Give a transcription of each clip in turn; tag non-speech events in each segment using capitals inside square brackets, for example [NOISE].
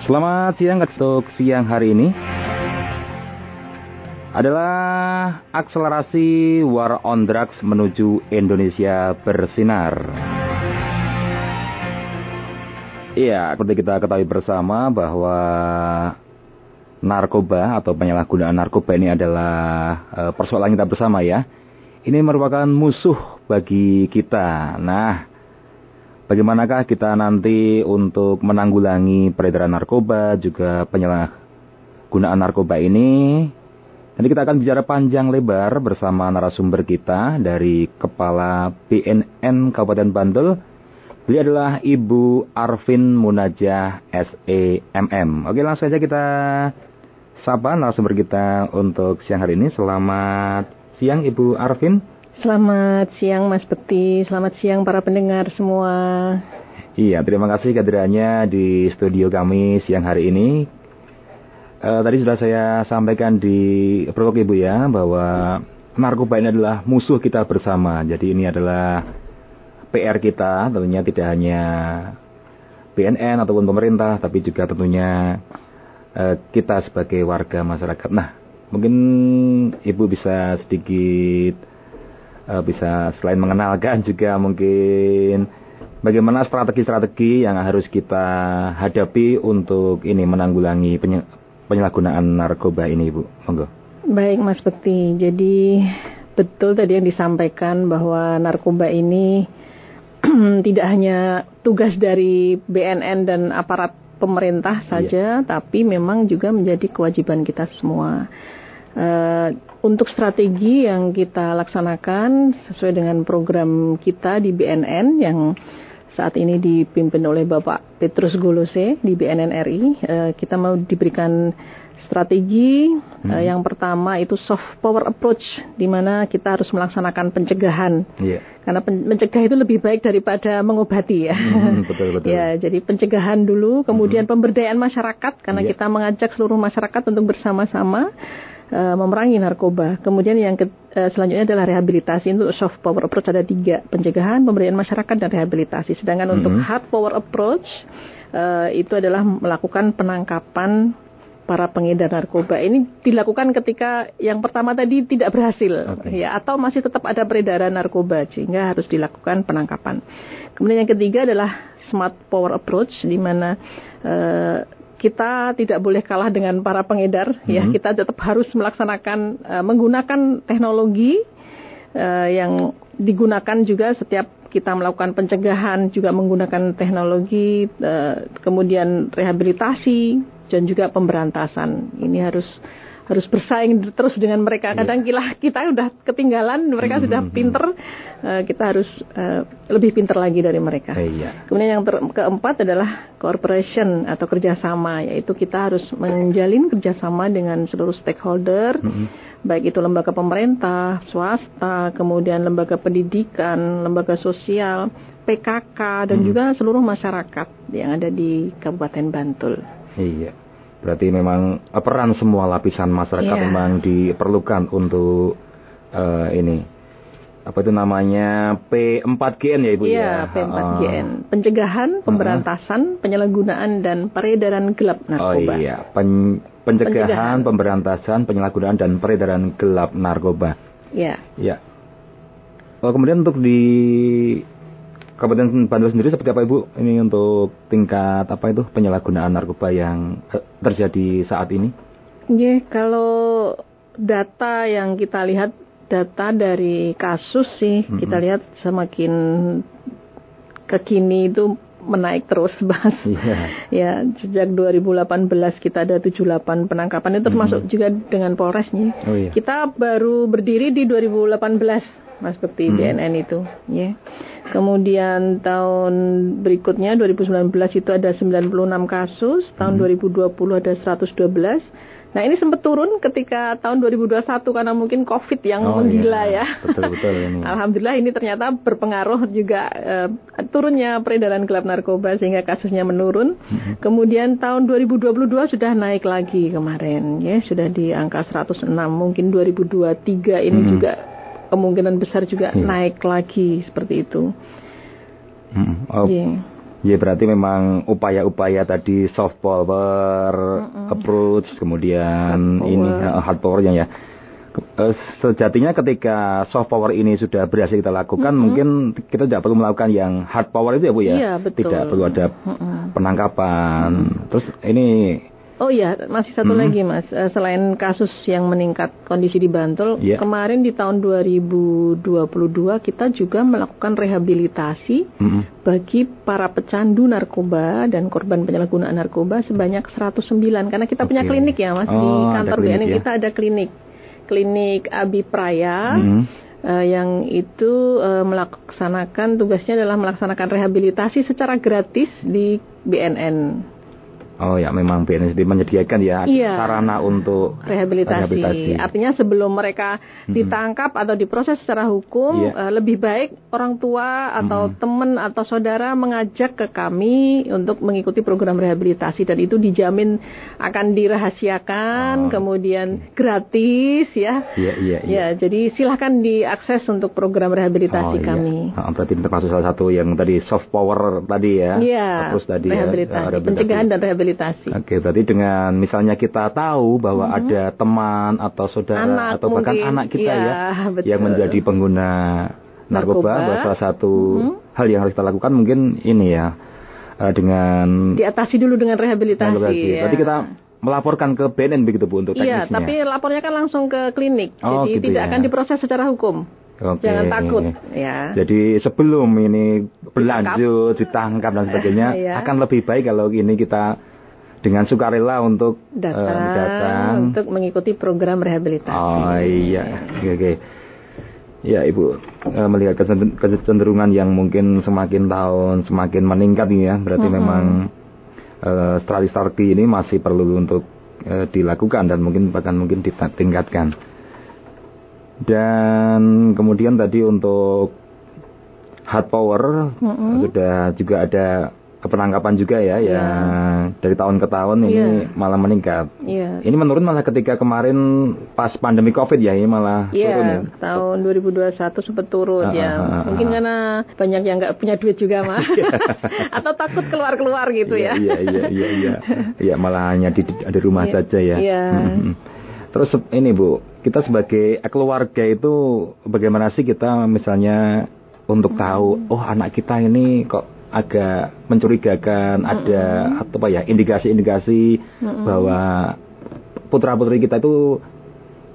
Selamat siang untuk siang hari ini adalah akselerasi war on drugs menuju Indonesia bersinar. Iya, seperti kita ketahui bersama bahwa narkoba atau penyalahgunaan narkoba ini adalah uh, persoalan kita bersama ya. Ini merupakan musuh bagi kita. Nah, bagaimanakah kita nanti untuk menanggulangi peredaran narkoba juga penyalahgunaan narkoba ini? Nanti kita akan bicara panjang lebar bersama narasumber kita dari Kepala BNN Kabupaten Bantul. Beliau adalah Ibu Arvin Munajah SEMM. Oke langsung saja kita sapa narasumber kita untuk siang hari ini. Selamat siang Ibu Arvin. Selamat siang Mas Peti, selamat siang para pendengar semua. Iya, terima kasih kehadirannya di studio kami siang hari ini. Uh, tadi sudah saya sampaikan di prolog Ibu ya bahwa narkoba ini adalah musuh kita bersama. Jadi ini adalah PR kita, tentunya tidak hanya BNN ataupun pemerintah, tapi juga tentunya uh, kita sebagai warga masyarakat. Nah, Mungkin Ibu bisa sedikit uh, bisa selain mengenalkan juga mungkin bagaimana strategi-strategi yang harus kita hadapi untuk ini menanggulangi penyalahgunaan narkoba ini Ibu. Monggo. Baik Mas Bekti. Jadi betul tadi yang disampaikan bahwa narkoba ini [CLEARS THROAT] tidak hanya tugas dari BNN dan aparat pemerintah saja, yeah. tapi memang juga menjadi kewajiban kita semua. Uh, untuk strategi yang kita laksanakan sesuai dengan program kita di BNN yang saat ini dipimpin oleh Bapak Petrus Golose di BNN RI, uh, eh, kita mau diberikan strategi hmm. uh, yang pertama itu soft power approach di mana kita harus melaksanakan pencegahan yeah. karena pen mencegah itu lebih baik daripada mengobati ya hmm, betul, [LAUGHS] betul. ya jadi pencegahan dulu kemudian hmm. pemberdayaan masyarakat karena yeah. kita mengajak seluruh masyarakat untuk bersama-sama memerangi narkoba. Kemudian yang ke, uh, selanjutnya adalah rehabilitasi. Untuk soft power approach ada tiga, pencegahan, pemberdayaan masyarakat, dan rehabilitasi. Sedangkan mm -hmm. untuk hard power approach uh, itu adalah melakukan penangkapan para pengedar narkoba ini dilakukan ketika yang pertama tadi tidak berhasil okay. ya atau masih tetap ada peredaran narkoba sehingga harus dilakukan penangkapan. Kemudian yang ketiga adalah smart power approach di mana uh, kita tidak boleh kalah dengan para pengedar mm -hmm. ya kita tetap harus melaksanakan uh, menggunakan teknologi uh, yang digunakan juga setiap kita melakukan pencegahan juga menggunakan teknologi uh, kemudian rehabilitasi dan juga pemberantasan ini harus harus bersaing terus dengan mereka. Iya. Kadang yeah. kita udah ketinggalan, mereka hmm, sudah hmm, pinter, uh, kita harus uh, lebih pinter lagi dari mereka. Yeah. Kemudian yang keempat adalah cooperation atau kerjasama, yaitu kita harus menjalin kerjasama dengan seluruh stakeholder, hmm. baik itu lembaga pemerintah, swasta, kemudian lembaga pendidikan, lembaga sosial, PKK, dan hmm. juga seluruh masyarakat yang ada di Kabupaten Bantul. Iya. Berarti memang uh, peran semua lapisan masyarakat yeah. memang diperlukan untuk uh, ini apa itu namanya P4GN ya Ibu yeah, ya. P4GN. Uh, Pencegahan, pemberantasan, uh, penyalahgunaan dan peredaran gelap narkoba. Oh iya, Pen pencegahan, pencegahan, pemberantasan, penyalahgunaan dan peredaran gelap narkoba. Iya. Yeah. Ya. Oh, kemudian untuk di Kabupaten Bantul sendiri seperti apa Ibu ini untuk tingkat apa itu penyalahgunaan narkoba yang eh, terjadi saat ini? Ya, kalau data yang kita lihat data dari kasus sih mm -hmm. kita lihat semakin kekini itu menaik terus [LAUGHS] Mas. Yeah. ya, sejak 2018 kita ada 78 penangkapan itu termasuk mm -hmm. juga dengan Polresnya. Oh, yeah. Kita baru berdiri di 2018 Mas seperti hmm. BNN itu, ya. Kemudian tahun berikutnya 2019 itu ada 96 kasus, tahun hmm. 2020 ada 112. Nah ini sempat turun ketika tahun 2021 karena mungkin COVID yang oh, menggila iya. ya. Betul betul ini. [LAUGHS] Alhamdulillah ini ternyata berpengaruh juga uh, turunnya peredaran gelap narkoba sehingga kasusnya menurun. Hmm. Kemudian tahun 2022 sudah naik lagi kemarin ya sudah di angka 106. Mungkin 2023 ini hmm. juga kemungkinan besar juga yeah. naik lagi seperti itu. Hmm. Oh, yeah. Ya berarti memang upaya-upaya tadi soft power, mm -mm. approach, kemudian hard ini hard power yang ya. Eh, sejatinya ketika soft power ini sudah berhasil kita lakukan, mm -hmm. mungkin kita tidak perlu melakukan yang hard power itu ya bu ya. Iya, betul. Tidak perlu ada mm -hmm. penangkapan. Terus ini Oh iya, masih satu hmm. lagi Mas. Eh, selain kasus yang meningkat kondisi di Bantul, yeah. kemarin di tahun 2022 kita juga melakukan rehabilitasi hmm. bagi para pecandu narkoba dan korban penyalahgunaan narkoba sebanyak 109 karena kita okay. punya klinik ya Mas oh, di kantor BNN ya. kita ada klinik. Klinik Abi Praya. Hmm. Uh, yang itu uh, melaksanakan tugasnya adalah melaksanakan rehabilitasi secara gratis di BNN. Oh ya, memang BNSD menyediakan ya iya. sarana untuk rehabilitasi. rehabilitasi. Artinya sebelum mereka hmm. ditangkap atau diproses secara hukum, yeah. uh, lebih baik orang tua atau hmm. teman atau saudara mengajak ke kami untuk mengikuti program rehabilitasi dan itu dijamin akan dirahasiakan, oh. kemudian gratis ya. Iya iya. iya. Ya, jadi silahkan diakses untuk program rehabilitasi oh, iya. kami. Oh, berarti termasuk salah satu yang tadi soft power tadi ya. Iya. Terus tadi ya, rehabilitasi, ya, rehabilitasi. pencegahan dan rehabilitasi Oke, berarti dengan misalnya kita tahu bahwa hmm. ada teman atau saudara anak atau bahkan mungkin. anak kita ya, [LAUGHS] ya betul. yang menjadi pengguna narkoba, narkoba. salah satu hmm. hal yang harus kita lakukan mungkin ini ya uh, dengan diatasi dulu dengan rehabilitasi. rehabilitasi. Ya. Berarti kita melaporkan ke BNN begitu Bu untuk iya, teknisnya. Iya, tapi lapornya kan langsung ke klinik. Oh, jadi gitu tidak ya. akan diproses secara hukum. Okay. Jangan takut ya. Jadi sebelum ini berlanjut ditangkap dan sebagainya [LAUGHS] ya. akan lebih baik kalau ini kita dengan sukarela untuk datang, uh, datang untuk mengikuti program rehabilitasi. Oh iya, oke. Okay, Ya ibu uh, melihat kecenderungan yang mungkin semakin tahun semakin meningkat ini ya, berarti mm -hmm. memang uh, strategi ini masih perlu untuk uh, dilakukan dan mungkin bahkan mungkin ditingkatkan. Dan kemudian tadi untuk hard power mm -hmm. sudah juga ada penangkapan juga ya, ya yang dari tahun ke tahun ini yeah. malah meningkat. Yeah. Ini menurun malah ketika kemarin pas pandemi Covid ya ini malah yeah, turun ya. tahun 2021 sempat turun uh, ya. Uh, uh, Mungkin karena banyak yang nggak punya duit juga mah. [LAUGHS] Atau takut keluar-keluar gitu yeah, ya. Iya iya iya iya. Iya malah hanya di, di rumah yeah, saja ya. Yeah. Hmm. Terus ini Bu, kita sebagai keluarga itu bagaimana sih kita misalnya untuk tahu oh anak kita ini kok agak mencurigakan, mm -hmm. ada atau apa ya indikasi-indikasi mm -hmm. bahwa putra putri kita itu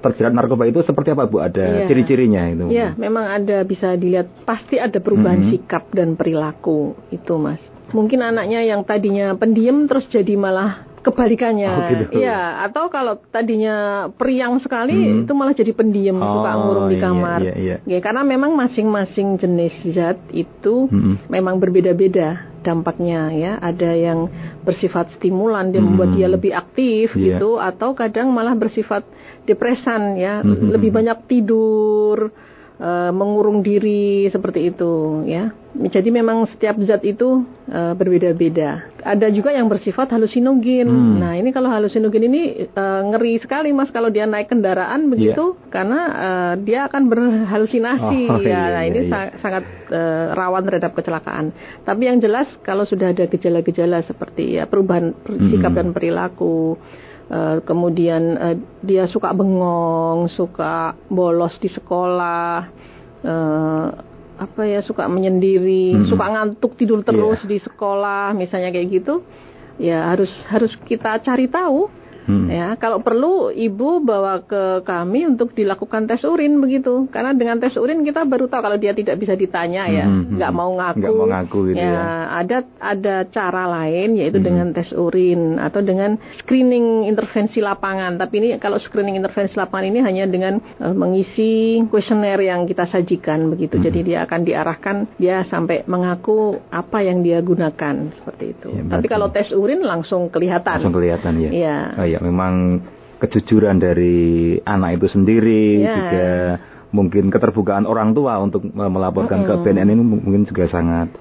terjerat narkoba itu seperti apa bu? Ada yeah. ciri-cirinya itu? Iya, yeah, memang ada bisa dilihat pasti ada perubahan mm -hmm. sikap dan perilaku itu mas. Mungkin anaknya yang tadinya pendiam terus jadi malah kebalikannya. Oh, gitu. Ya, atau kalau tadinya periang sekali hmm. itu malah jadi pendiam, oh, suka ngurung di iya, kamar. Iya, iya, iya. Ya, karena memang masing-masing jenis zat itu hmm. memang berbeda-beda dampaknya ya. Ada yang bersifat stimulan dia hmm. membuat dia lebih aktif yeah. gitu atau kadang malah bersifat depresan ya, hmm. lebih banyak tidur uh, mengurung diri seperti itu ya. Jadi memang setiap zat itu uh, berbeda-beda. Ada juga yang bersifat halusinogen. Hmm. Nah ini kalau halusinogen ini uh, ngeri sekali mas kalau dia naik kendaraan begitu yeah. karena uh, dia akan berhalusinasi oh, ya. Iya, nah ini iya. Sa sangat uh, rawan terhadap kecelakaan. Tapi yang jelas kalau sudah ada gejala-gejala seperti ya perubahan sikap hmm. dan perilaku Uh, kemudian uh, dia suka bengong, suka bolos di sekolah, uh, apa ya suka menyendiri, hmm. suka ngantuk tidur terus yeah. di sekolah, misalnya kayak gitu, ya harus harus kita cari tahu Hmm. Ya, kalau perlu ibu bawa ke kami untuk dilakukan tes urin begitu. Karena dengan tes urin kita baru tahu kalau dia tidak bisa ditanya ya, hmm. hmm nggak mau ngaku. Nggak mau ngaku gitu ya. ya. Ada ada cara lain yaitu hmm. dengan tes urin atau dengan screening intervensi lapangan. Tapi ini kalau screening intervensi lapangan ini hanya dengan uh, mengisi kuesioner yang kita sajikan begitu. Hmm. Jadi dia akan diarahkan dia sampai mengaku apa yang dia gunakan seperti itu. Ya, Tapi kalau tes urin langsung kelihatan. Langsung kelihatan ya. Iya. Oh, ya ya memang kejujuran dari anak itu sendiri yeah. juga mungkin keterbukaan orang tua untuk melaporkan mm -hmm. ke BNN ini mungkin juga sangat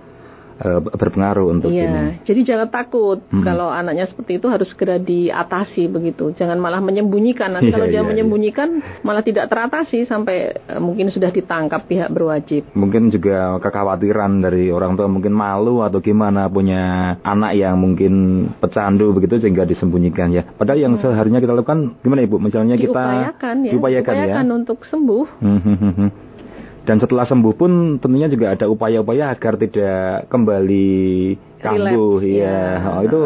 uh, berpengaruh untuk iya. ini. Jadi jangan takut hmm. kalau anaknya seperti itu harus segera diatasi begitu. Jangan malah menyembunyikan. Nanti iya, kalau dia iya, menyembunyikan malah tidak teratasi sampai uh, mungkin sudah ditangkap pihak berwajib. Mungkin juga kekhawatiran dari orang tua mungkin malu atau gimana punya anak yang mungkin pecandu begitu sehingga disembunyikan ya. Padahal yang hmm. seharusnya kita lakukan gimana Ibu? Misalnya kita diupayakan ya, diupayakan, ya. diupayakan ya. untuk sembuh. Hmm, hmm, dan setelah sembuh pun tentunya juga ada upaya-upaya agar tidak kembali kambuh ya. Oh, itu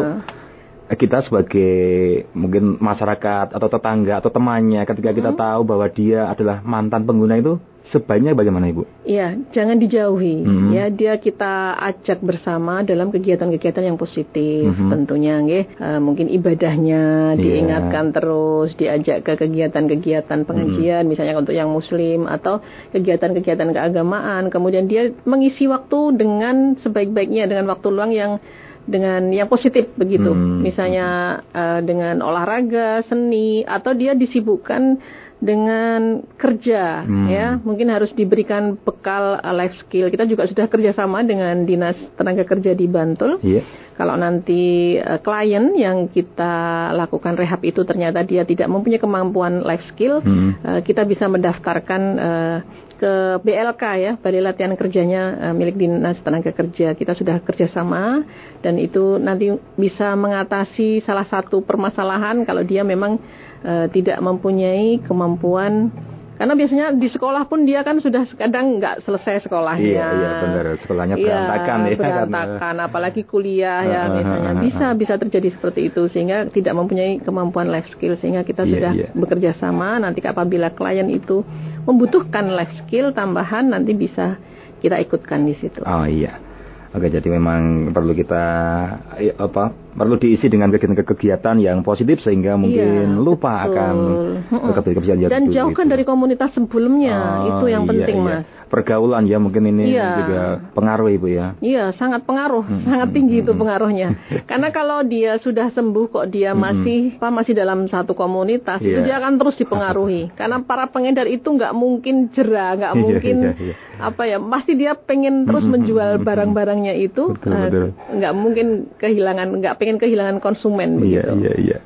kita sebagai mungkin masyarakat atau tetangga atau temannya ketika kita hmm. tahu bahwa dia adalah mantan pengguna itu sebaiknya bagaimana Ibu? Iya, jangan dijauhi. Hmm. Ya, dia kita ajak bersama dalam kegiatan-kegiatan yang positif hmm. tentunya nggih. Uh, mungkin ibadahnya iya. diingatkan terus, diajak ke kegiatan-kegiatan pengajian hmm. misalnya untuk yang muslim atau kegiatan-kegiatan keagamaan. Kemudian dia mengisi waktu dengan sebaik-baiknya dengan waktu luang yang dengan yang positif begitu. Hmm. Misalnya uh, dengan olahraga, seni atau dia disibukkan dengan kerja hmm. ya mungkin harus diberikan bekal uh, life skill kita juga sudah kerjasama dengan dinas tenaga kerja di Bantul yeah. kalau nanti uh, klien yang kita lakukan rehab itu ternyata dia tidak mempunyai kemampuan life skill hmm. uh, kita bisa mendaftarkan uh, ke BLK ya Balai Latihan Kerjanya uh, milik Dinas Tenaga Kerja kita sudah kerjasama dan itu nanti bisa mengatasi salah satu permasalahan kalau dia memang uh, tidak mempunyai kemampuan karena biasanya di sekolah pun dia kan sudah kadang nggak selesai sekolahnya. Iya, iya benar. Sekolahnya iya, berantakan iya, ya. Berantakan, karena... apalagi kuliah ya misalnya. Bisa bisa terjadi seperti itu sehingga tidak mempunyai kemampuan life skill sehingga kita iya, sudah iya. bekerja sama. Nanti apabila klien itu membutuhkan life skill tambahan nanti bisa kita ikutkan di situ. Oh iya. Oke, jadi memang perlu kita apa? Perlu diisi dengan kegiatan-kegiatan yang positif sehingga mungkin iya, lupa betul. akan kegiatan Dan jauhkan gitu. dari komunitas sebelumnya, oh, itu yang iya, penting, iya. Mas pergaulan ya mungkin ini iya. juga pengaruh ibu ya. Iya sangat pengaruh, hmm. sangat tinggi hmm. itu pengaruhnya. [LAUGHS] Karena kalau dia sudah sembuh kok dia hmm. masih apa masih dalam satu komunitas yeah. itu iya. dia akan terus dipengaruhi. [LAUGHS] Karena para pengedar itu nggak mungkin jerah, nggak [LAUGHS] iya, mungkin yeah, yeah, yeah. apa ya, pasti dia pengen terus menjual barang-barangnya itu, eh, nggak uh, mungkin kehilangan, nggak pengen kehilangan konsumen iya, begitu. Iya iya iya.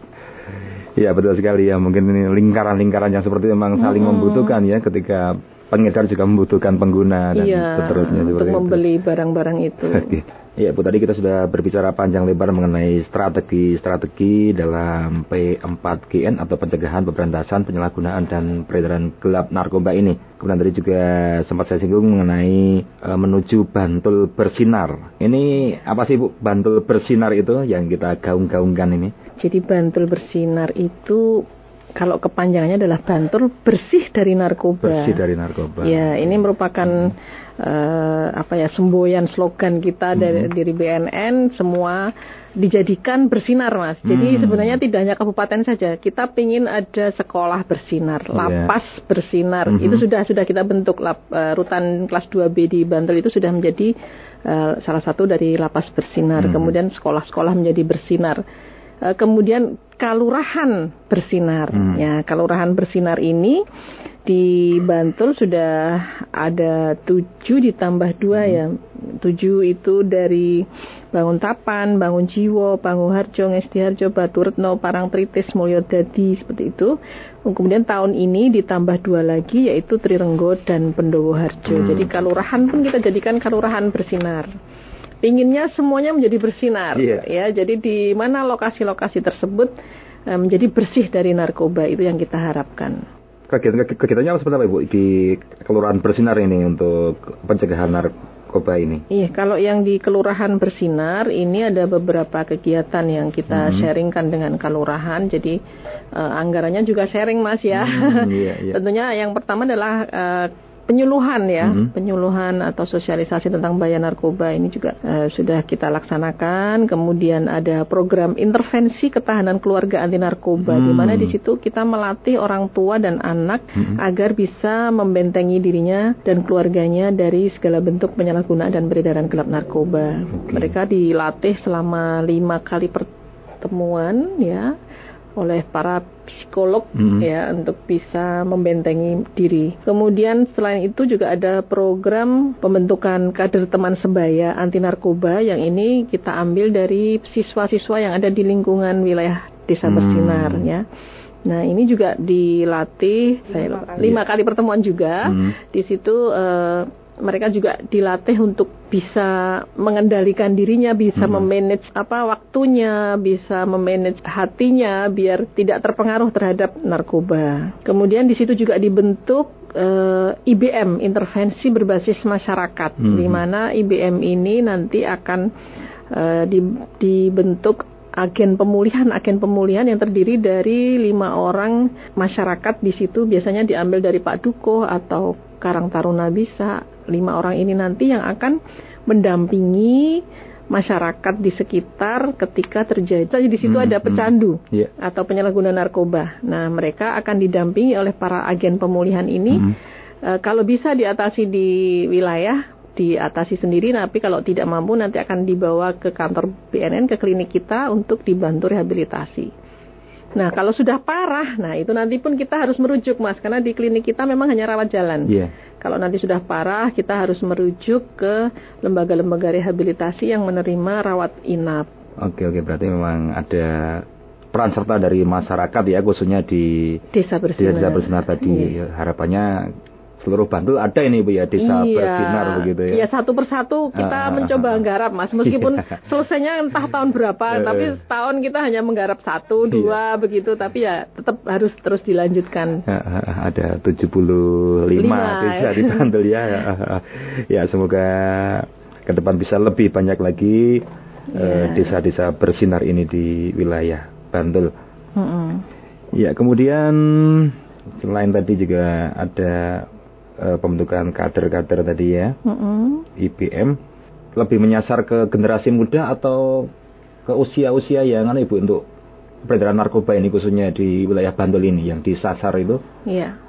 Iya betul sekali ya mungkin ini lingkaran-lingkaran yang seperti itu memang saling hmm. membutuhkan ya ketika pengedar juga membutuhkan pengguna dan iya, seterusnya untuk membeli barang-barang itu. [LAUGHS] Ya, Bu tadi kita sudah berbicara panjang lebar mengenai strategi-strategi dalam P4GN atau pencegahan pemberantasan penyalahgunaan dan peredaran gelap narkoba ini. Kemudian tadi juga sempat saya singgung mengenai e, menuju Bantul bersinar. Ini apa sih Bu Bantul bersinar itu yang kita gaung-gaungkan ini? Jadi Bantul bersinar itu kalau kepanjangannya adalah Bantul bersih dari narkoba. Bersih dari narkoba. Ya, ini merupakan hmm. uh, apa ya semboyan slogan kita dari, hmm. dari BNN semua dijadikan bersinar, Mas. Jadi hmm. sebenarnya tidak hanya kabupaten saja. Kita ingin ada sekolah bersinar, iya. lapas yeah. bersinar. Hmm. Itu sudah sudah kita bentuk lap, uh, rutan kelas 2B di Bantul itu sudah menjadi uh, salah satu dari lapas bersinar. Hmm. Kemudian sekolah-sekolah menjadi bersinar kemudian kalurahan bersinar hmm. ya kalurahan bersinar ini di Bantul sudah ada tujuh ditambah dua hmm. ya tujuh itu dari Bangun Tapan, Bangun Jiwo, Bangun Harjo, Ngesti Harjo, Batu Retno, Parang Tritis, Mulyo Dadi seperti itu. Kemudian tahun ini ditambah dua lagi yaitu Trirenggo dan Pendowo Harjo. Hmm. Jadi kalurahan pun kita jadikan kalurahan bersinar inginnya semuanya menjadi bersinar yeah. ya jadi di mana lokasi-lokasi tersebut uh, menjadi bersih dari narkoba itu yang kita harapkan kegiatan kegiatannya seperti apa ibu di kelurahan bersinar ini untuk pencegahan narkoba ini iya kalau yang di kelurahan bersinar ini ada beberapa kegiatan yang kita hmm. sharingkan dengan kelurahan jadi uh, anggarannya juga sharing mas ya hmm, iya, iya. [LAUGHS] tentunya yang pertama adalah uh, penyuluhan ya, mm-hmm. penyuluhan atau sosialisasi tentang bahaya narkoba ini juga uh, sudah kita laksanakan. Kemudian ada program intervensi ketahanan keluarga anti narkoba mm-hmm. di mana di situ kita melatih orang tua dan anak mm-hmm. agar bisa membentengi dirinya dan keluarganya dari segala bentuk penyalahgunaan dan peredaran gelap narkoba. Okay. Mereka dilatih selama lima kali pertemuan ya oleh para psikolog hmm. ya untuk bisa membentengi diri. Kemudian selain itu juga ada program pembentukan kader teman sebaya anti narkoba yang ini kita ambil dari siswa-siswa yang ada di lingkungan wilayah desa hmm. bersinar ya. Nah ini juga dilatih lima, saya, kali. lima kali pertemuan juga hmm. di situ. Uh, mereka juga dilatih untuk bisa mengendalikan dirinya, bisa hmm. memanage apa waktunya, bisa memanage hatinya biar tidak terpengaruh terhadap narkoba. Kemudian di situ juga dibentuk uh, eh, IBM, intervensi berbasis masyarakat, hmm. di mana IBM ini nanti akan uh, dibentuk agen pemulihan agen pemulihan yang terdiri dari lima orang masyarakat di situ biasanya diambil dari Pak Duko atau Karang Taruna bisa lima orang ini nanti yang akan mendampingi masyarakat di sekitar ketika terjadi. Jadi di situ hmm, ada hmm. pecandu hmm, yeah. atau penyalahguna narkoba. Nah, mereka akan didampingi oleh para agen pemulihan ini. Hmm. E, kalau bisa diatasi di wilayah, diatasi sendiri. Tapi kalau tidak mampu, nanti akan dibawa ke kantor BNN, ke klinik kita untuk dibantu rehabilitasi. Nah, kalau sudah parah, nah itu nanti pun kita harus merujuk, Mas, karena di klinik kita memang hanya rawat jalan. Yeah. Kalau nanti sudah parah, kita harus merujuk ke lembaga-lembaga rehabilitasi yang menerima rawat inap. Oke, oke, berarti memang ada peran serta dari masyarakat ya, khususnya di desa bersinar, desa bersinar tadi. Yeah. Harapannya seluruh Bantul ada ini Bu ya desa iya, bersinar begitu ya. Iya satu persatu kita uh, mencoba uh, garap Mas meskipun [LAUGHS] iya. selesainya entah tahun berapa uh, tapi tahun kita hanya menggarap satu iya. dua iya. begitu tapi ya tetap harus terus dilanjutkan. Uh, uh, ada 75 Lima. desa di [LAUGHS] Bantul ya. ya semoga ke depan bisa lebih banyak lagi desa-desa uh, bersinar ini di wilayah Bantul. Uh -uh. Ya kemudian selain tadi juga ada uh, pembentukan kader-kader tadi ya, mm-hmm. IPM lebih menyasar ke generasi muda atau ke usia-usia yang mana ibu untuk peredaran narkoba ini khususnya di wilayah Bantul ini yang disasar itu? Iya.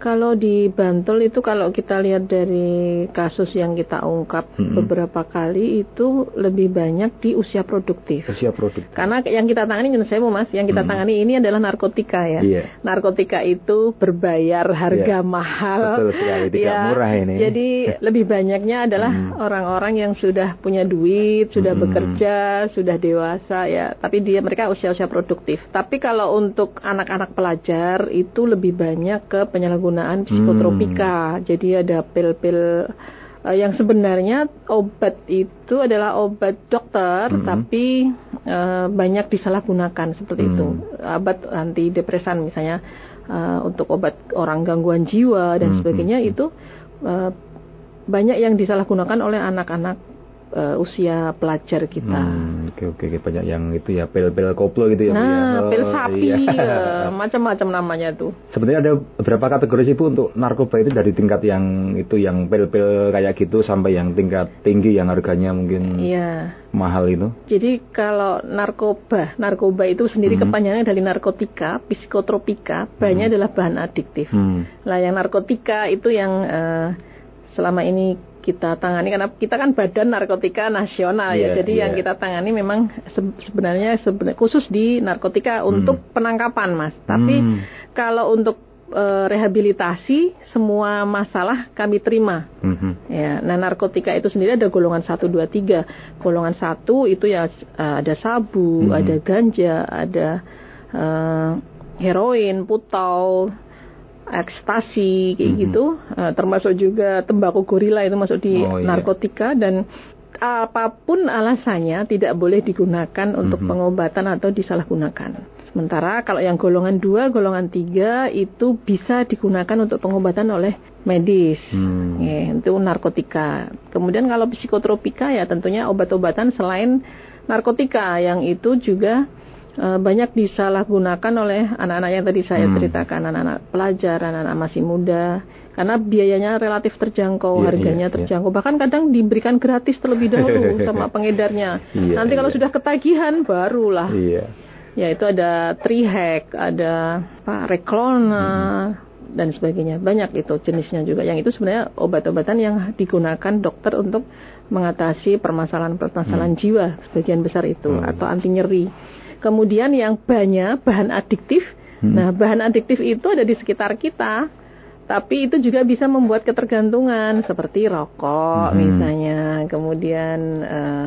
Kalau di Bantul itu kalau kita lihat dari kasus yang kita ungkap hmm. beberapa kali itu lebih banyak di usia produktif. Usia produktif. Karena yang kita tangani saya mau Mas, yang kita hmm. tangani ini adalah narkotika ya. Yeah. Narkotika itu berbayar harga yeah. mahal. Betul sekali, tidak ya, murah ini. Jadi [LAUGHS] lebih banyaknya adalah hmm. orang-orang hmm. yang sudah punya duit, sudah hmm. bekerja, sudah dewasa ya, tapi dia mereka usia-usia produktif. Tapi kalau untuk anak-anak pelajar itu lebih banyak ke penyalahgunaan penggunaan psikotropika. Hmm. Jadi ada pil-pil uh, yang sebenarnya obat itu adalah obat dokter, hmm. tapi uh, banyak disalahgunakan seperti hmm. itu. Obat antidepresan misalnya uh, untuk obat orang gangguan jiwa dan hmm. sebagainya hmm. itu uh, banyak yang disalahgunakan oleh anak-anak uh, usia pelajar kita. Hmm, oke oke banyak yang itu ya pil-pil koplo gitu ya. Nah, ya. Oh, pil sapi iya. ya, [LAUGHS] macam-macam namanya tuh. Sebenarnya ada beberapa kategori sih Bu untuk narkoba itu dari tingkat yang itu yang pil-pil kayak gitu sampai yang tingkat tinggi yang harganya mungkin iya. mahal itu. Jadi kalau narkoba, narkoba itu sendiri hmm. kepanjangan dari narkotika, psikotropika, banyak hmm. adalah bahan adiktif. Hmm. Lah yang narkotika itu yang uh, selama ini kita tangani karena kita kan badan narkotika nasional yeah, ya. Iya, Jadi yeah. yang kita tangani memang sebenarnya sebenarnya khusus di narkotika hmm. untuk penangkapan, Mas. Tapi hmm. kalau untuk e, rehabilitasi semua masalah kami terima. Hmm. Ya, nah narkotika itu sendiri ada golongan 1 2 3. Golongan 1 itu ya e, ada sabu, hmm. ada ganja, ada e, heroin, putau, ekstasi kayak mm-hmm. gitu, uh, termasuk juga tembakau gorila itu masuk di oh, iya. narkotika dan apa pun alasannya tidak boleh digunakan untuk mm-hmm. pengobatan atau disalahgunakan. Sementara kalau yang golongan 2, golongan 3 itu bisa digunakan untuk pengobatan oleh medis. Hmm. Ya, itu narkotika. Kemudian kalau psikotropika ya tentunya obat-obatan selain narkotika yang itu juga banyak disalahgunakan oleh anak-anak yang tadi saya hmm. ceritakan, anak-anak pelajar, anak-anak masih muda, karena biayanya relatif terjangkau, yeah, harganya yeah, terjangkau, yeah. bahkan kadang diberikan gratis terlebih [LAUGHS] dahulu sama pengedarnya. Yeah, Nanti kalau yeah. sudah ketagihan, barulah. Yeah. Ya itu ada trihack, ada apa, reklona. Hmm dan sebagainya banyak itu jenisnya juga yang itu sebenarnya obat-obatan yang digunakan dokter untuk mengatasi permasalahan-permasalahan hmm. jiwa sebagian besar itu hmm. atau anti nyeri Kemudian yang banyak bahan adiktif. Hmm. Nah, bahan adiktif itu ada di sekitar kita. Tapi itu juga bisa membuat ketergantungan seperti rokok hmm. misalnya, kemudian uh,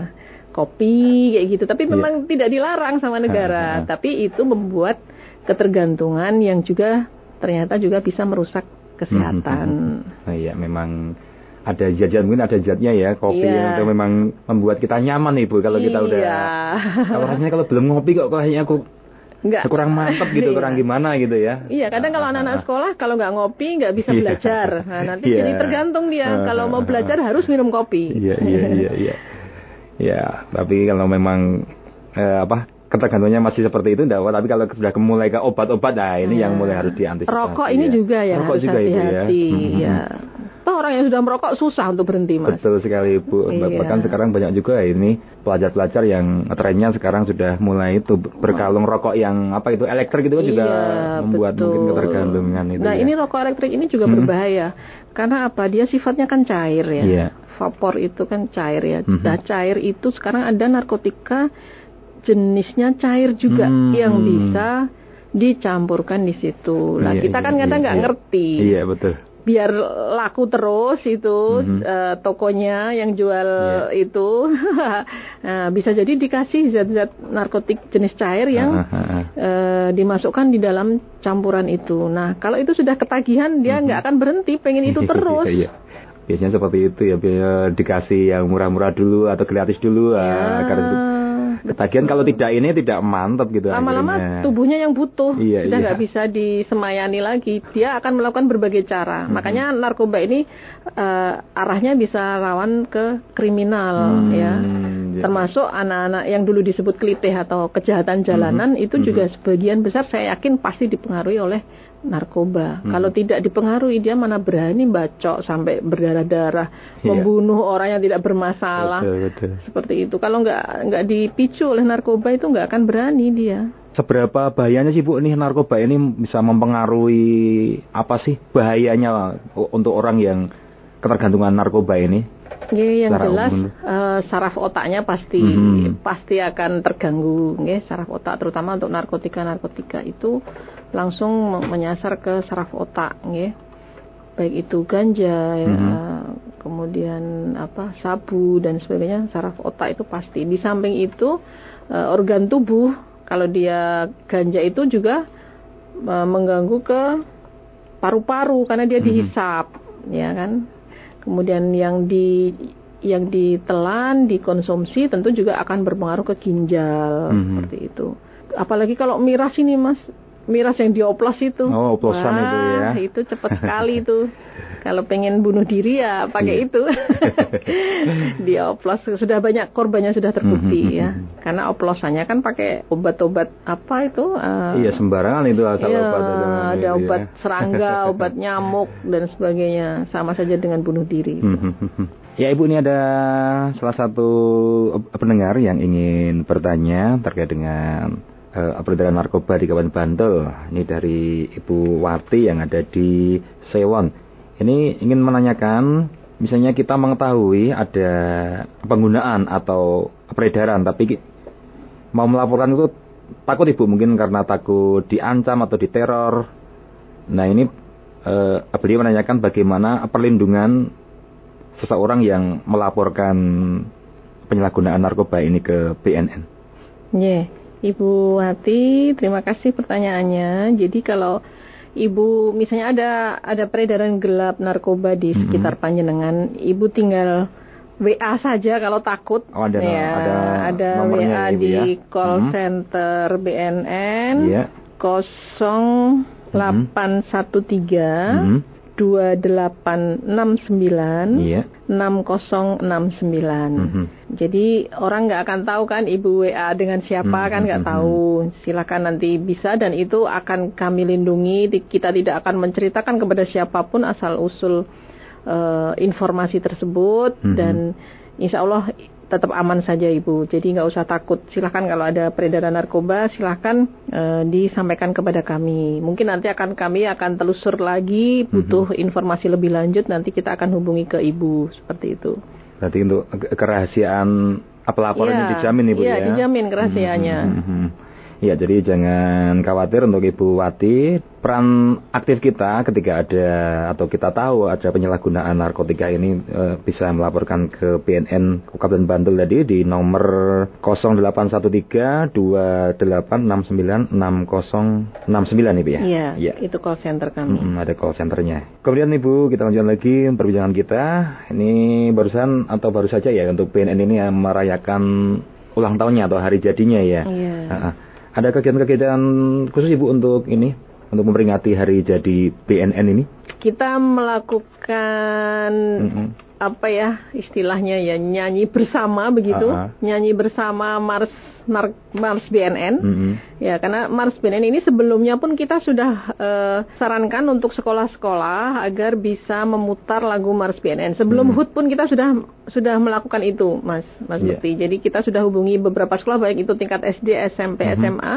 kopi kayak gitu. Tapi iya. memang yeah. tidak dilarang sama negara, ha, ha. tapi itu membuat ketergantungan yang juga ternyata juga bisa merusak kesehatan. Hmm. Nah, iya memang ada zat-zat mungkin ada zatnya ya kopi yeah. yang memang membuat kita nyaman ibu kalau kita udah iya. kalau rasanya kalau belum ngopi kok kayaknya aku Enggak. kurang mantep gitu, iya. kurang gimana gitu ya. Iya, kadang kalau anak-anak sekolah kalau nggak ngopi nggak bisa iya. belajar. Nah, nanti yeah. jadi tergantung dia. kalau mau belajar harus minum kopi. Iya, iya, iya, iya. Ya, tapi kalau memang eh, apa ketergantungannya masih seperti itu enggak tapi kalau sudah mulai ke obat-obat nah ini yang mulai harus diantisipasi. Rokok ini ya. juga ya Rokok harus juga hati-hati ya. Toh orang yang sudah merokok susah untuk berhenti mas. Betul sekali Bu. Iya. Bahkan sekarang banyak juga ini pelajar-pelajar yang trennya sekarang sudah mulai itu berkalung rokok yang apa itu elektrik itu kan juga iya, membuat betul. mungkin ketergantungan itu. Nah ya. ini rokok elektrik ini juga hmm. berbahaya karena apa? Dia sifatnya kan cair ya. Iya. Vapor itu kan cair ya. Hmm. Nah cair itu sekarang ada narkotika jenisnya cair juga hmm. yang bisa dicampurkan di situ. Nah, iya, kita kan iya, kadang nggak iya, ngerti. Iya, betul biar laku terus itu mm-hmm. uh, tokonya yang jual yeah. itu [LAUGHS] nah, bisa jadi dikasih zat-zat narkotik jenis cair yang uh, dimasukkan di dalam campuran itu. Nah kalau itu sudah ketagihan dia mm-hmm. nggak mm-hmm. akan berhenti pengen itu [LAUGHS] terus. yeah. Biasanya seperti itu ya, biar dikasih yang murah-murah dulu atau gratis dulu ya. karena Ketagihan kalau tidak ini tidak mantap gitu. Lama-lama tubuhnya yang butuh iya, sudah nggak iya. bisa disemayani lagi. Dia akan melakukan berbagai cara. Hmm. Makanya narkoba ini uh, arahnya bisa rawan ke kriminal hmm, ya. ya. Termasuk anak-anak yang dulu disebut klitih atau kejahatan jalanan hmm. itu hmm. juga sebagian besar saya yakin pasti dipengaruhi oleh narkoba. Hmm. Kalau tidak dipengaruhi dia mana berani bacok sampai berdarah-darah, yeah. membunuh orang yang tidak bermasalah. Betul, betul. Seperti itu. Kalau nggak nggak dipicu oleh narkoba itu nggak akan berani dia. Seberapa bahayanya sih Bu nih narkoba ini bisa mempengaruhi apa sih bahayanya untuk orang yang ketergantungan narkoba ini? Ya, yang jelas uh, saraf otaknya pasti hmm. pasti akan terganggu, ya, saraf otak terutama untuk narkotika narkotika itu langsung menyasar ke saraf otak ya baik itu ganja ya mm-hmm. kemudian apa sabu dan sebagainya saraf otak itu pasti di samping itu uh, organ tubuh kalau dia ganja itu juga mengganggu ke paru-paru karena dia mm-hmm. dihisap ya kan kemudian yang di yang ditelan dikonsumsi tentu juga akan berpengaruh ke ginjal mm-hmm. seperti itu apalagi kalau miras ini mas miras yang dioplos itu. Oh, oplosan Wah, itu ya. Itu cepat [LAUGHS] sekali itu. Kalau pengen bunuh diri ya pakai iya. itu. [LAUGHS] dioplos sudah banyak korbannya sudah terbukti mm-hmm, ya. Karena oplosannya kan pakai obat-obat apa itu? Uh, iya sembarangan itu asal iya, obat. Ada obat ya. serangga, [LAUGHS] obat nyamuk dan sebagainya. Sama saja dengan bunuh diri. Mm-hmm, ya Ibu ini ada salah satu pendengar yang ingin bertanya terkait dengan uh, peredaran narkoba di Kabupaten Bantul. Ini dari Ibu Wati yang ada di Sewon. Ini ingin menanyakan, misalnya kita mengetahui ada penggunaan atau peredaran, tapi mau melaporkan itu takut ibu mungkin karena takut diancam atau diteror. Nah ini uh, beliau menanyakan bagaimana perlindungan seseorang yang melaporkan penyalahgunaan narkoba ini ke BNN. Yeah. Ibu Wati, terima kasih pertanyaannya. Jadi kalau Ibu misalnya ada ada peredaran gelap narkoba di sekitar mm -hmm. Panjenengan, Ibu tinggal WA saja kalau takut. Oh, ada ya, ada, ada WA ya, di ya? call mm -hmm. center BNN yeah. 0813 mm -hmm. 2869 iya. 6069. Mm -hmm. Jadi orang nggak akan tahu kan ibu WA dengan siapa mm -hmm. kan nggak mm-hmm. tahu. Silakan nanti bisa dan itu akan kami lindungi. Kita tidak akan menceritakan kepada siapa pun asal usul uh, informasi tersebut mm -hmm. dan insya Allah tetap aman saja ibu. Jadi nggak usah takut. Silahkan kalau ada peredaran narkoba, silahkan uh, disampaikan kepada kami. Mungkin nanti akan kami akan telusur lagi, butuh mm -hmm. informasi lebih lanjut. Nanti kita akan hubungi ke ibu seperti itu. Berarti untuk kerahasiaan pelaporan ya, dijamin ibu ya? Iya dijamin kerahasiaannya. Mm -hmm. Ya, jadi jangan khawatir untuk Ibu Wati. Peran aktif kita ketika ada atau kita tahu ada penyalahgunaan narkotika ini e, bisa melaporkan ke BNN Kabupaten Bantul tadi di nomor 0813 2869 6069 Ibu ya. Iya, ya. itu call center kami. Hmm, ada call centernya. Kemudian Ibu, kita lanjutkan lagi perbincangan kita. Ini barusan atau baru saja ya untuk BNN ini yang merayakan ulang tahunnya atau hari jadinya ya. Iya. Uh, ada kegiatan-kegiatan khusus Ibu untuk ini, untuk memperingati hari jadi BNN ini? Kita melakukan mm -hmm. apa ya istilahnya ya nyanyi bersama begitu, uh -huh. nyanyi bersama Mars Mars BNN. Mm -hmm. Ya, karena Mars BNN ini sebelumnya pun kita sudah uh, sarankan untuk sekolah-sekolah agar bisa memutar lagu Mars BNN. Sebelum mm -hmm. HUT pun kita sudah sudah melakukan itu, Mas Mas yeah. Jadi kita sudah hubungi beberapa sekolah baik itu tingkat SD, SMP, mm -hmm. SMA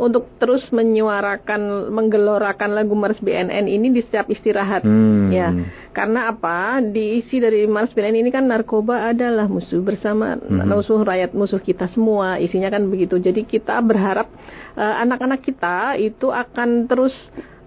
untuk terus menyuarakan menggelorakan lagu Mars BNN ini di setiap istirahat. Mm. Ya. Karena apa? Diisi dari Mars BNN ini kan narkoba adalah musuh bersama mm -hmm. musuh rakyat, musuh kita semua. Isinya kan begitu. Jadi kita berharap Eh, anak-anak uh, kita itu akan terus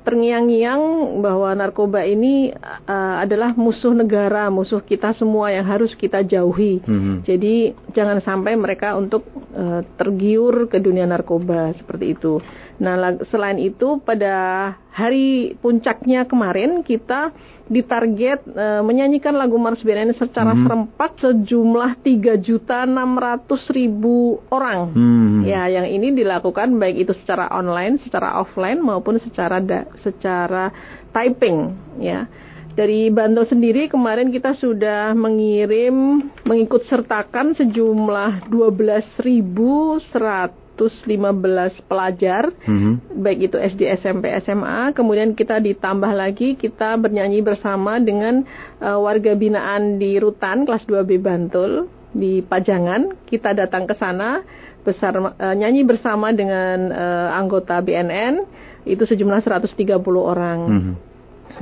terngiang-ngiang bahwa narkoba ini uh, adalah musuh negara, musuh kita semua yang harus kita jauhi. Mm-hmm. Jadi jangan sampai mereka untuk uh, tergiur ke dunia narkoba seperti itu. Nah, selain itu pada hari puncaknya kemarin kita ditarget e, menyanyikan lagu Mars BNN secara hmm. serempak sejumlah 3 juta 600 ribu orang. Hmm. Ya, yang ini dilakukan baik itu secara online, secara offline maupun secara da, secara typing ya. Dari Bantul sendiri kemarin kita sudah mengirim mengikut sertakan sejumlah 12.100 115 pelajar, mm-hmm. baik itu SD, SMP, SMA. Kemudian kita ditambah lagi, kita bernyanyi bersama dengan uh, warga binaan di Rutan kelas 2B Bantul di Pajangan. Kita datang ke sana besar uh, nyanyi bersama dengan uh, anggota BNN itu sejumlah 130 orang. Mm-hmm.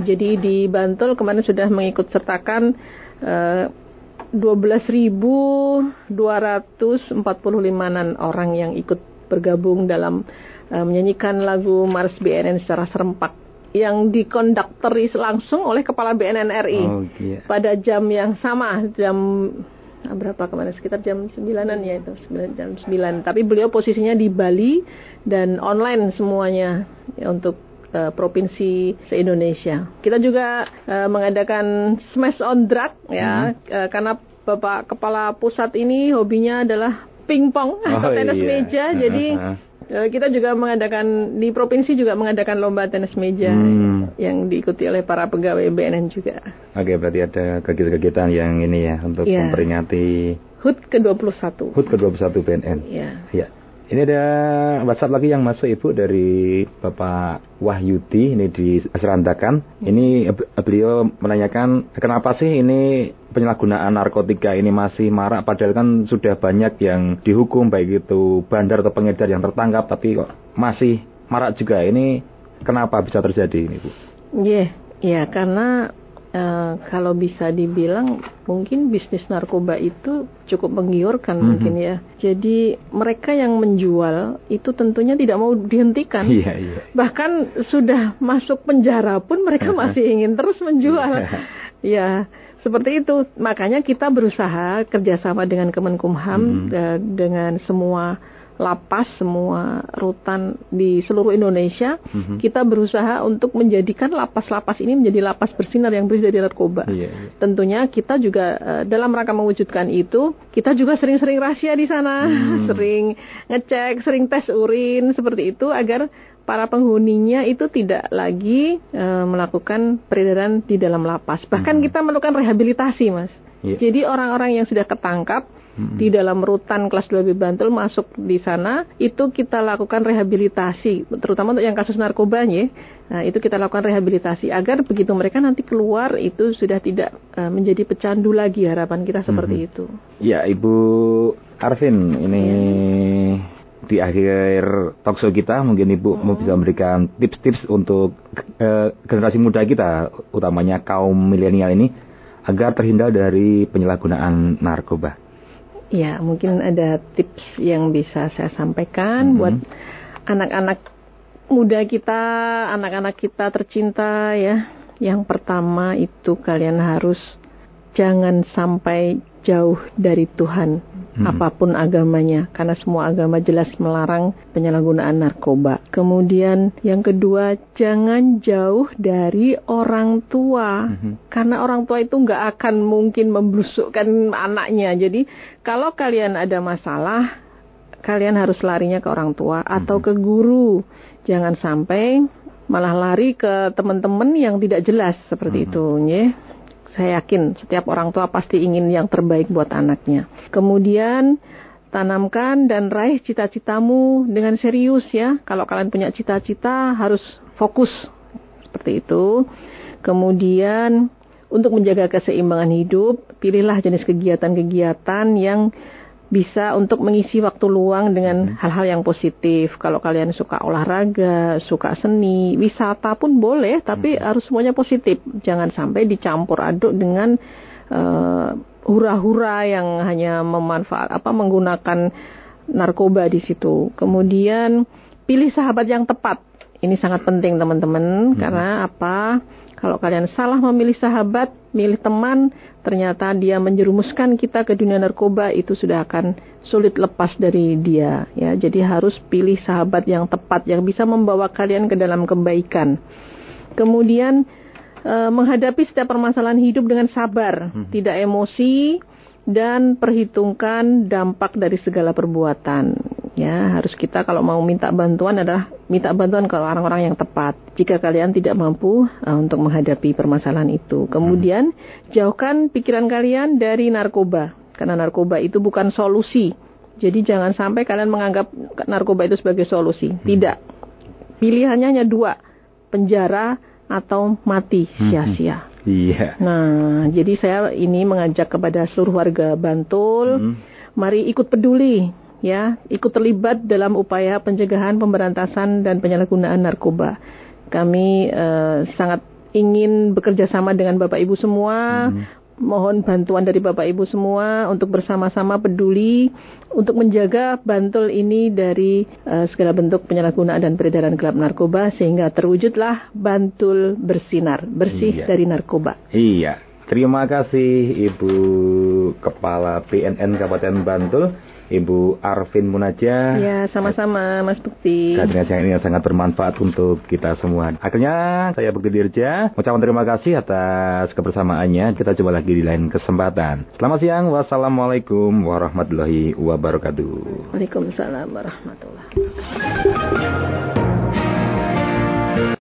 Jadi di Bantul kemarin sudah mengikut sertakan uh, 12.245an orang yang ikut bergabung dalam uh, menyanyikan lagu Mars BNN secara serempak yang dikonduktori langsung oleh Kepala BNN RI oh, yeah. pada jam yang sama jam ah, berapa kemarin sekitar jam sembilanan ya itu jam sembilan tapi beliau posisinya di Bali dan online semuanya ya, untuk uh, provinsi se-Indonesia. Kita juga uh, mengadakan Smash on Drug ya hmm. uh, karena Bapak Kepala Pusat ini hobinya adalah pingpong atau oh, [LAUGHS] tenis iya. meja. Jadi uh, kita juga mengadakan di provinsi juga mengadakan lomba tenis meja hmm. yang diikuti oleh para pegawai BNN juga. Oke, berarti ada kegiatan-kegiatan yang ini ya untuk yeah. memperingati HUT ke-21. HUT ke-21 BNN. Iya. Ya. Ini ada WhatsApp lagi yang masuk Ibu dari Bapak Wahyudi ini di Serandakan. Ini beliau menanyakan kenapa sih ini penyalahgunaan narkotika ini masih marak padahal kan sudah banyak yang dihukum baik itu bandar atau pengedar yang tertangkap tapi kok masih marak juga. Ini kenapa bisa terjadi ini Bu? Iya, yeah, yeah, karena Uh, kalau bisa dibilang mungkin bisnis narkoba itu cukup menggiurkan mm -hmm. mungkin ya. Jadi mereka yang menjual itu tentunya tidak mau dihentikan. Yeah, yeah. Bahkan sudah masuk penjara pun mereka [LAUGHS] masih ingin terus menjual. ya, seperti itu. Makanya kita berusaha kerjasama dengan Kemenkumham mm -hmm. uh, dengan semua lapas semua rutan di seluruh Indonesia mm-hmm. kita berusaha untuk menjadikan lapas-lapas ini menjadi lapas bersinar yang bersih dari narkoba. Yeah, yeah. Tentunya kita juga uh, dalam rangka mewujudkan itu kita juga sering-sering rahasia di sana, mm. [LAUGHS] sering ngecek, sering tes urin seperti itu agar para penghuninya itu tidak lagi uh, melakukan peredaran di dalam lapas. Bahkan mm. kita melakukan rehabilitasi, Mas. Yeah. Jadi orang-orang yang sudah ketangkap hmm. di dalam rutan kelas 2B Bantul masuk di sana itu kita lakukan rehabilitasi terutama untuk yang kasus narkobanya nah itu kita lakukan rehabilitasi agar begitu mereka nanti keluar itu sudah tidak uh, menjadi pecandu lagi harapan kita seperti hmm. itu ya Ibu Arvin ini ya di akhir talkshow kita mungkin Ibu hmm. mau bisa memberikan tips-tips untuk uh, generasi muda kita utamanya kaum milenial ini agar terhindar dari penyalahgunaan narkoba. Ya, mungkin ada tips yang bisa saya sampaikan mm -hmm. buat anak-anak muda kita, anak-anak kita tercinta ya. Yang pertama itu kalian harus jangan sampai jauh dari Tuhan hmm. apa pun agamanya karena semua agama jelas melarang penyalahgunaan narkoba. Kemudian yang kedua jangan jauh dari orang tua hmm. karena orang tua itu nggak akan mungkin membusukkan anaknya. Jadi kalau kalian ada masalah kalian harus larinya ke orang tua atau ke guru. Jangan sampai malah lari ke teman-teman yang tidak jelas seperti hmm. itu, ya. Saya yakin setiap orang tua pasti ingin yang terbaik buat anaknya. Kemudian tanamkan dan raih cita-citamu dengan serius ya. Kalau kalian punya cita-cita harus fokus seperti itu. Kemudian untuk menjaga keseimbangan hidup, pilihlah jenis kegiatan-kegiatan yang bisa untuk mengisi waktu luang dengan hmm. hal-hal yang positif. Kalau kalian suka olahraga, suka seni, wisata pun boleh, tapi hmm. harus semuanya positif. Jangan sampai dicampur aduk dengan eh, hura-hura yang hanya memanfaat apa menggunakan narkoba di situ. Kemudian pilih sahabat yang tepat. Ini sangat penting teman-teman hmm. karena apa? Kalau kalian salah memilih sahabat, milih teman, ternyata dia menjerumuskan kita ke dunia narkoba, itu sudah akan sulit lepas dari dia. Ya, jadi harus pilih sahabat yang tepat, yang bisa membawa kalian ke dalam kebaikan. Kemudian eh, menghadapi setiap permasalahan hidup dengan sabar, hmm. tidak emosi, dan perhitungkan dampak dari segala perbuatan. Ya, harus kita kalau mau minta bantuan adalah minta bantuan ke orang-orang yang tepat. Jika kalian tidak mampu uh, untuk menghadapi permasalahan itu. Kemudian jauhkan pikiran kalian dari narkoba karena narkoba itu bukan solusi. Jadi jangan sampai kalian menganggap narkoba itu sebagai solusi. Hmm. Tidak. Pilihannya hanya dua, penjara atau mati hmm. sia-sia. Hmm. Iya. Nah, jadi saya ini mengajak kepada seluruh warga Bantul, hmm. mari ikut peduli ya ikut terlibat dalam upaya pencegahan, pemberantasan dan penyalahgunaan narkoba. Kami uh, sangat ingin bekerja sama dengan Bapak Ibu semua. Hmm. Mohon bantuan dari Bapak Ibu semua untuk bersama-sama peduli untuk menjaga Bantul ini dari uh, segala bentuk penyalahgunaan dan peredaran gelap narkoba sehingga terwujudlah Bantul bersinar, bersih iya. dari narkoba. Iya. Terima kasih Ibu Kepala PNN Kabupaten Bantul. Ibu Arvin Munaja. Ya, sama-sama Mas Bukti. Kajian yang ini sangat bermanfaat untuk kita semua. Akhirnya saya Bukti Dirja, ucapkan terima kasih atas kebersamaannya. Kita coba lagi di lain kesempatan. Selamat siang, wassalamualaikum warahmatullahi wabarakatuh. Waalaikumsalam warahmatullahi wabarakatuh.